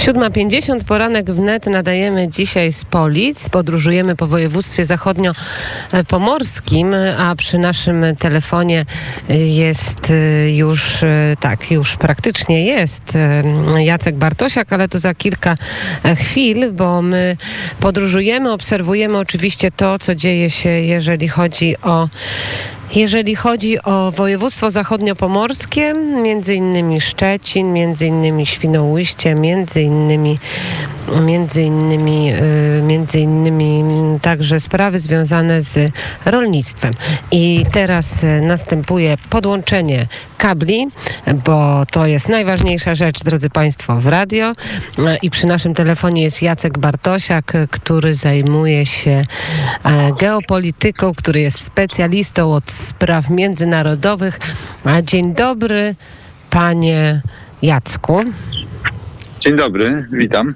7.50, poranek wnet nadajemy dzisiaj z Polic. Podróżujemy po województwie zachodnio-pomorskim, a przy naszym telefonie jest już, tak, już praktycznie jest Jacek Bartosiak, ale to za kilka chwil, bo my podróżujemy, obserwujemy oczywiście to, co dzieje się, jeżeli chodzi o jeżeli chodzi o województwo zachodniopomorskie, między innymi Szczecin, między innymi Świnoujście, między innymi między innymi, y, między innymi także sprawy związane z rolnictwem. I teraz y, następuje podłączenie kabli, bo to jest najważniejsza rzecz, drodzy Państwo, w radio. I przy naszym telefonie jest Jacek Bartosiak, który zajmuje się geopolityką, który jest specjalistą od spraw międzynarodowych. Dzień dobry, panie Jacku. Dzień dobry, witam.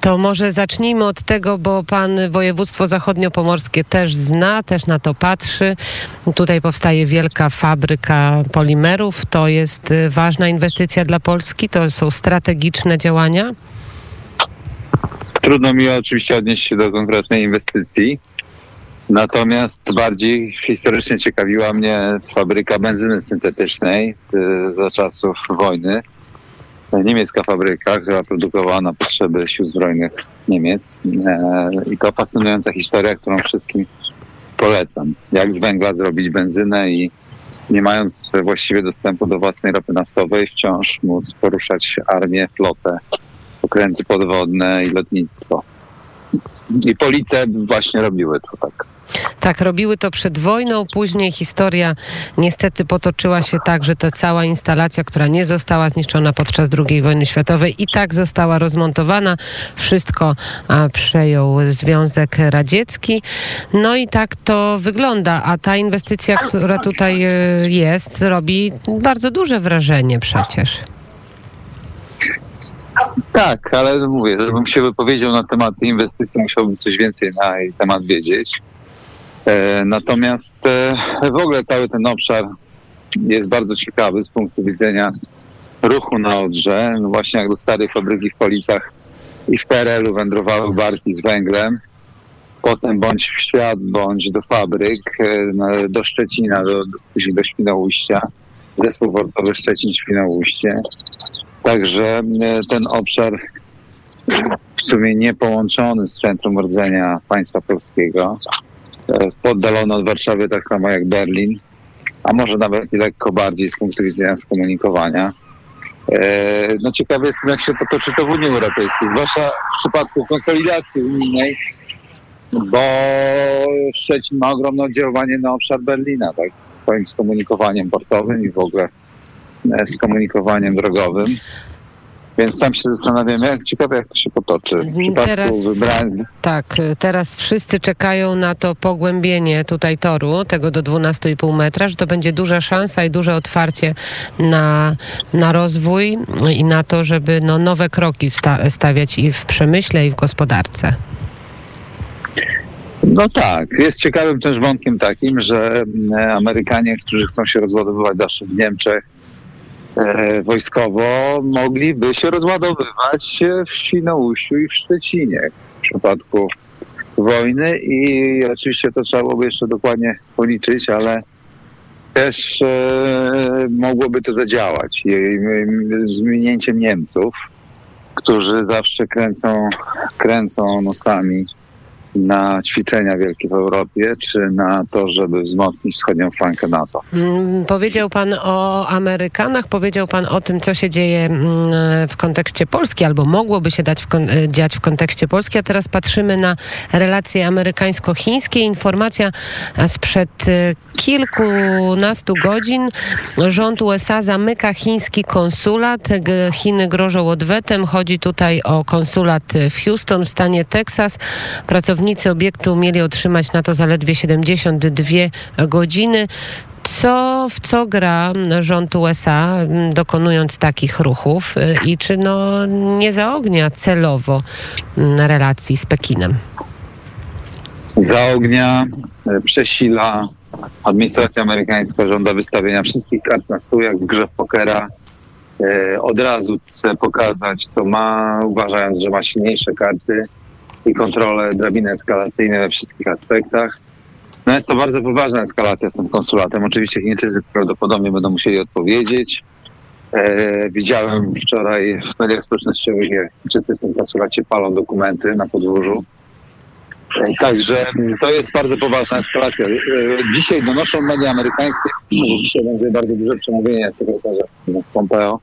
To może zacznijmy od tego, bo pan województwo zachodniopomorskie też zna, też na to patrzy. Tutaj powstaje wielka fabryka polimerów. To jest y, ważna inwestycja dla Polski, to są strategiczne działania. Trudno mi oczywiście odnieść się do konkretnej inwestycji. Natomiast bardziej historycznie ciekawiła mnie fabryka benzyny syntetycznej y, za czasów wojny niemiecka fabryka, która produkowała na potrzeby sił zbrojnych Niemiec. E, I to fascynująca historia, którą wszystkim polecam. Jak z węgla zrobić benzynę i nie mając właściwie dostępu do własnej ropy naftowej, wciąż móc poruszać armię, flotę, okręty podwodne i lotnictwo. I police właśnie robiły to tak. Tak, robiły to przed wojną. Później historia niestety potoczyła się tak, że ta cała instalacja, która nie została zniszczona podczas II wojny światowej i tak została rozmontowana. Wszystko przejął Związek Radziecki. No i tak to wygląda. A ta inwestycja, która tutaj e, jest, robi bardzo duże wrażenie przecież. Tak, ale mówię, żebym się wypowiedział na temat inwestycji, musiałbym coś więcej na jej temat wiedzieć. E, natomiast e, w ogóle cały ten obszar jest bardzo ciekawy z punktu widzenia ruchu na Odrze. No właśnie jak do starej fabryki w Policach i w PRL-u wędrowały barki z węglem, potem bądź w świat, bądź do fabryk, e, do Szczecina, do, do, do Świnoujścia, zespół portowy Szczecin-Świnoujście. Także ten obszar w sumie nie połączony z centrum rdzenia państwa polskiego, oddalony od Warszawy tak samo jak Berlin, a może nawet i lekko bardziej z punktu widzenia skomunikowania. E, no ciekawy jestem, jak się potoczy to w Unii Europejskiej, zwłaszcza w przypadku konsolidacji unijnej, bo Szczecin ma ogromne oddziaływanie na obszar Berlina, tak, swoim skomunikowaniem portowym i w ogóle e, skomunikowaniem drogowym. Więc sam się zastanawiam, jak ciekawe, jak to się potoczy. W teraz, Tak, teraz wszyscy czekają na to pogłębienie tutaj toru, tego do 12,5 metra, że to będzie duża szansa i duże otwarcie na, na rozwój i na to, żeby no, nowe kroki stawiać i w przemyśle, i w gospodarce. No tak, jest ciekawym też wątkiem takim, że Amerykanie, którzy chcą się rozładowywać zawsze w Niemczech, E, wojskowo mogliby się rozładowywać w Świnoujściu i w Szczecinie w przypadku wojny i oczywiście to trzeba byłoby jeszcze dokładnie policzyć, ale też e, mogłoby to zadziałać. Z minięciem Niemców, którzy zawsze kręcą, kręcą nosami na ćwiczenia wielkie w Europie, czy na to, żeby wzmocnić wschodnią flankę NATO? Mm, powiedział Pan o Amerykanach, powiedział Pan o tym, co się dzieje mm, w kontekście Polski, albo mogłoby się dać w dziać w kontekście Polski, a teraz patrzymy na relacje amerykańsko-chińskie. Informacja sprzed y, kilkunastu godzin. Rząd USA zamyka chiński konsulat. Chiny grożą odwetem. Chodzi tutaj o konsulat w Houston w stanie Teksas. Pracownicy pracownicy obiektu mieli otrzymać na to zaledwie 72 godziny. Co, w co gra rząd USA, dokonując takich ruchów i czy no, nie zaognia celowo relacji z Pekinem? Zaognia, e, przesila. Administracja amerykańska żąda wystawienia wszystkich kart na stół, jak w grze pokera. e, od razu chce pokazać, co ma, uważając, że ma silniejsze karty i kontrolę drabiny eskalacyjnej we wszystkich aspektach. No jest to bardzo poważna eskalacja z tym konsulatem. Oczywiście Chińczycy prawdopodobnie będą musieli odpowiedzieć. E, widziałem wczoraj w mediach społecznościowych, jak Chińczycy w tym konsulacie palą dokumenty na podwórzu. E, także to jest bardzo poważna eskalacja. E, dzisiaj donoszą media amerykańskie, że dzisiaj będzie bardzo duże przemówienie sekretarza Pompeo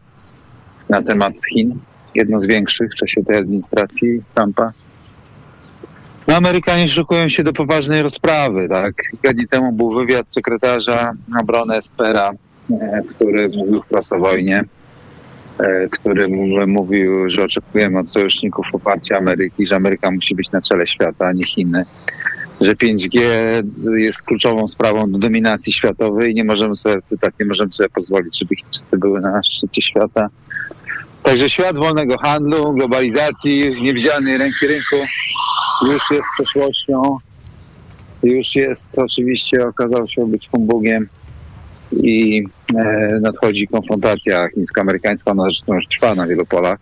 na temat Chin. Jedno z większych w czasie tej administracji Trumpa. No, Amerykanie szykują się do poważnej rozprawy. Tak? Kilka dni temu był wywiad sekretarza obrony Espera, e, który mówił wprost o wojnie, e, który mówił, że oczekujemy od sojuszników poparcia Ameryki, że Ameryka musi być na czele świata, a nie Chiny. Że 5G jest kluczową sprawą do dominacji światowej i nie możemy sobie, tak, nie możemy sobie pozwolić, żeby Chińczycy były na szczycie świata. Także świat wolnego handlu, globalizacji, niewidzialnej ręki rynku już jest przeszłością. Już jest oczywiście, okazał się być humbugiem i e, nadchodzi konfrontacja chińsko-amerykańska, ona zresztą już trwa na wielu polach.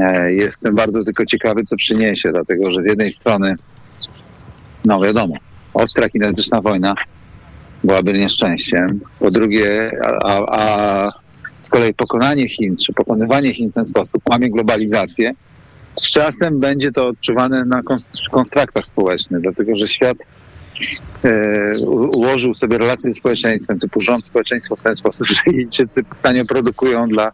E, jestem bardzo tylko ciekawy, co przyniesie, dlatego że z jednej strony, no wiadomo, ostra kinetyczna wojna byłaby nieszczęściem. Po drugie, a, a z kolei pokonanie Chin, czy pokonywanie Chin w ten sposób łamie globalizację, z czasem będzie to odczuwane na kontraktach społecznych, dlatego że świat e, ułożył sobie relacje z społeczeństwem, typu rząd społeczeństwo w ten sposób, że Chińczycy tanio produkują dla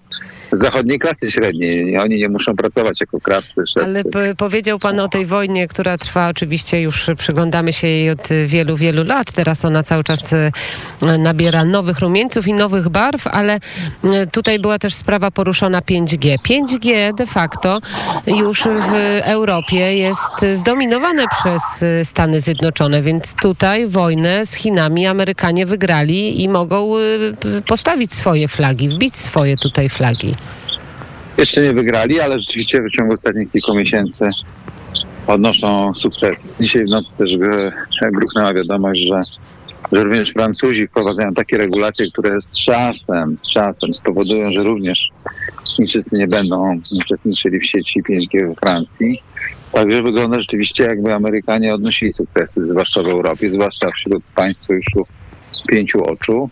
zachodniej klasy średniej. Oni nie muszą pracować jako krawcy. Ale powiedział pan o tej wojnie, która trwa oczywiście już, przyglądamy się jej od wielu, wielu lat. Teraz ona cały czas e, nabiera nowych rumieńców i nowych barw, ale e, tutaj była też sprawa poruszona 5G. 5G de facto już w Europie jest zdominowane przez e, Stany Zjednoczone, więc tutaj wojnę z Chinami Amerykanie wygrali i mogą postawić swoje flagi, wbić swoje tutaj flagi. Jeszcze nie wygrali, ale rzeczywiście w ciągu ostatnich kilku miesięcy odnoszą sukces. Dzisiaj w nocy też gruchnęła wiadomość, że, że również Francuzi wprowadzają takie regulacje, które z czasem, z czasem spowodują, że również Chińczycy nie będą uczestniczyli w sieci 5G we Francji. Także wygląda rzeczywiście, jakby Amerykanie odnosili sukcesy, zwłaszcza w Europie, zwłaszcza wśród państw sojuszu pięciu oczu.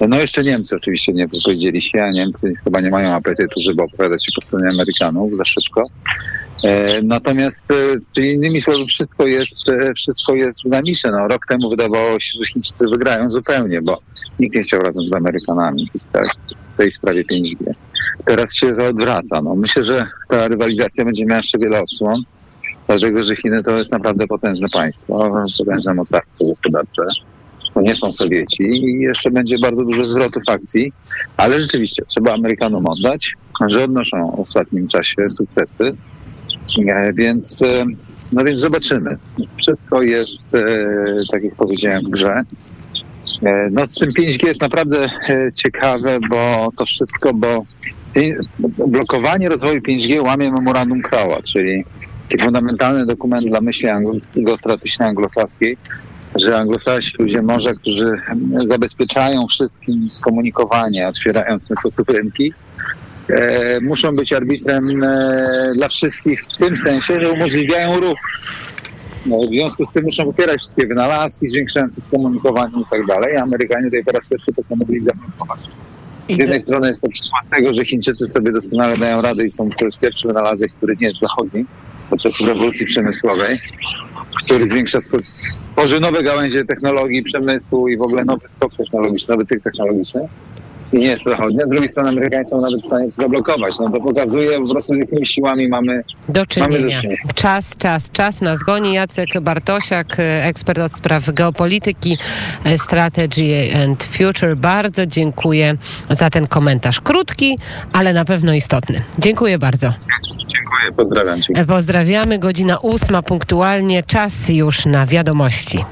No jeszcze Niemcy oczywiście nie wypowiedzieli się, a Niemcy chyba nie mają apetytu, żeby opowiadać się po stronie Amerykanów za szybko. E, natomiast, e, czyli innymi słowy, wszystko jest, e, wszystko jest dynamiczne. No, rok temu wydawało się, że Chińczycy wygrają zupełnie, bo nikt nie chciał razem z Amerykanami w tej sprawie 5G. Teraz się to odwraca. No, myślę, że ta rywalizacja będzie miała jeszcze wiele odsłon, dlatego że Chiny to jest naprawdę potężne państwo, potężne mocarstwo gospodarcze to nie są Sowieci i jeszcze będzie bardzo dużo zwrotów akcji, ale rzeczywiście trzeba Amerykanom oddać, że odnoszą w ostatnim czasie sukcesy, e, więc, e, no więc zobaczymy. Wszystko jest, e, tak jak powiedziałem, w grze. No z tym 5G jest naprawdę ciekawe, w to wszystko, bo blokowanie rozwoju 5G łamie memorandum Crowa, czyli taki fundamentalny dokument dla myśli geostrategicznej anglosaskiej, że anglosasi, ludzie morza, którzy zabezpieczają wszystkim skomunikowanie, otwierając ten sposób rynki, e, muszą być arbitrem e, dla wszystkich w tym sensie, że umożliwiają ruch. No, w związku z tym muszą popierać wszystkie wynalazki zwiększające skomunikowanie i tak dalej. Amerykanie tutaj po raz pierwszy postanowili zaproponować. Z jednej strony jest to przykład tego, że Chińczycy sobie doskonale dają radę i są to jest pierwszy wynalazek, który nie jest zachodni, podczas rewolucji przemysłowej, który zwiększa, tworzy nowe gałęzie technologii, przemysłu i w ogóle nowy skok technologiczny, nowy cykl technologiczny nie jest zachodnia. Z drugiej strony Amerykanie są nawet w stanie to zablokować. No to pokazuje po prostu, z jakimi siłami mamy do czynienia. Mamy do czynienia. Czas, czas, czas nas goni. Jacek Bartosiak, ekspert od spraw geopolityki, strategy and future. Bardzo dziękuję za ten komentarz. Krótki, ale na pewno istotny. Dziękuję bardzo. Dziękuję, pozdrawiam. Cię. Pozdrawiamy. Godzina ósma punktualnie. Czas już na wiadomości.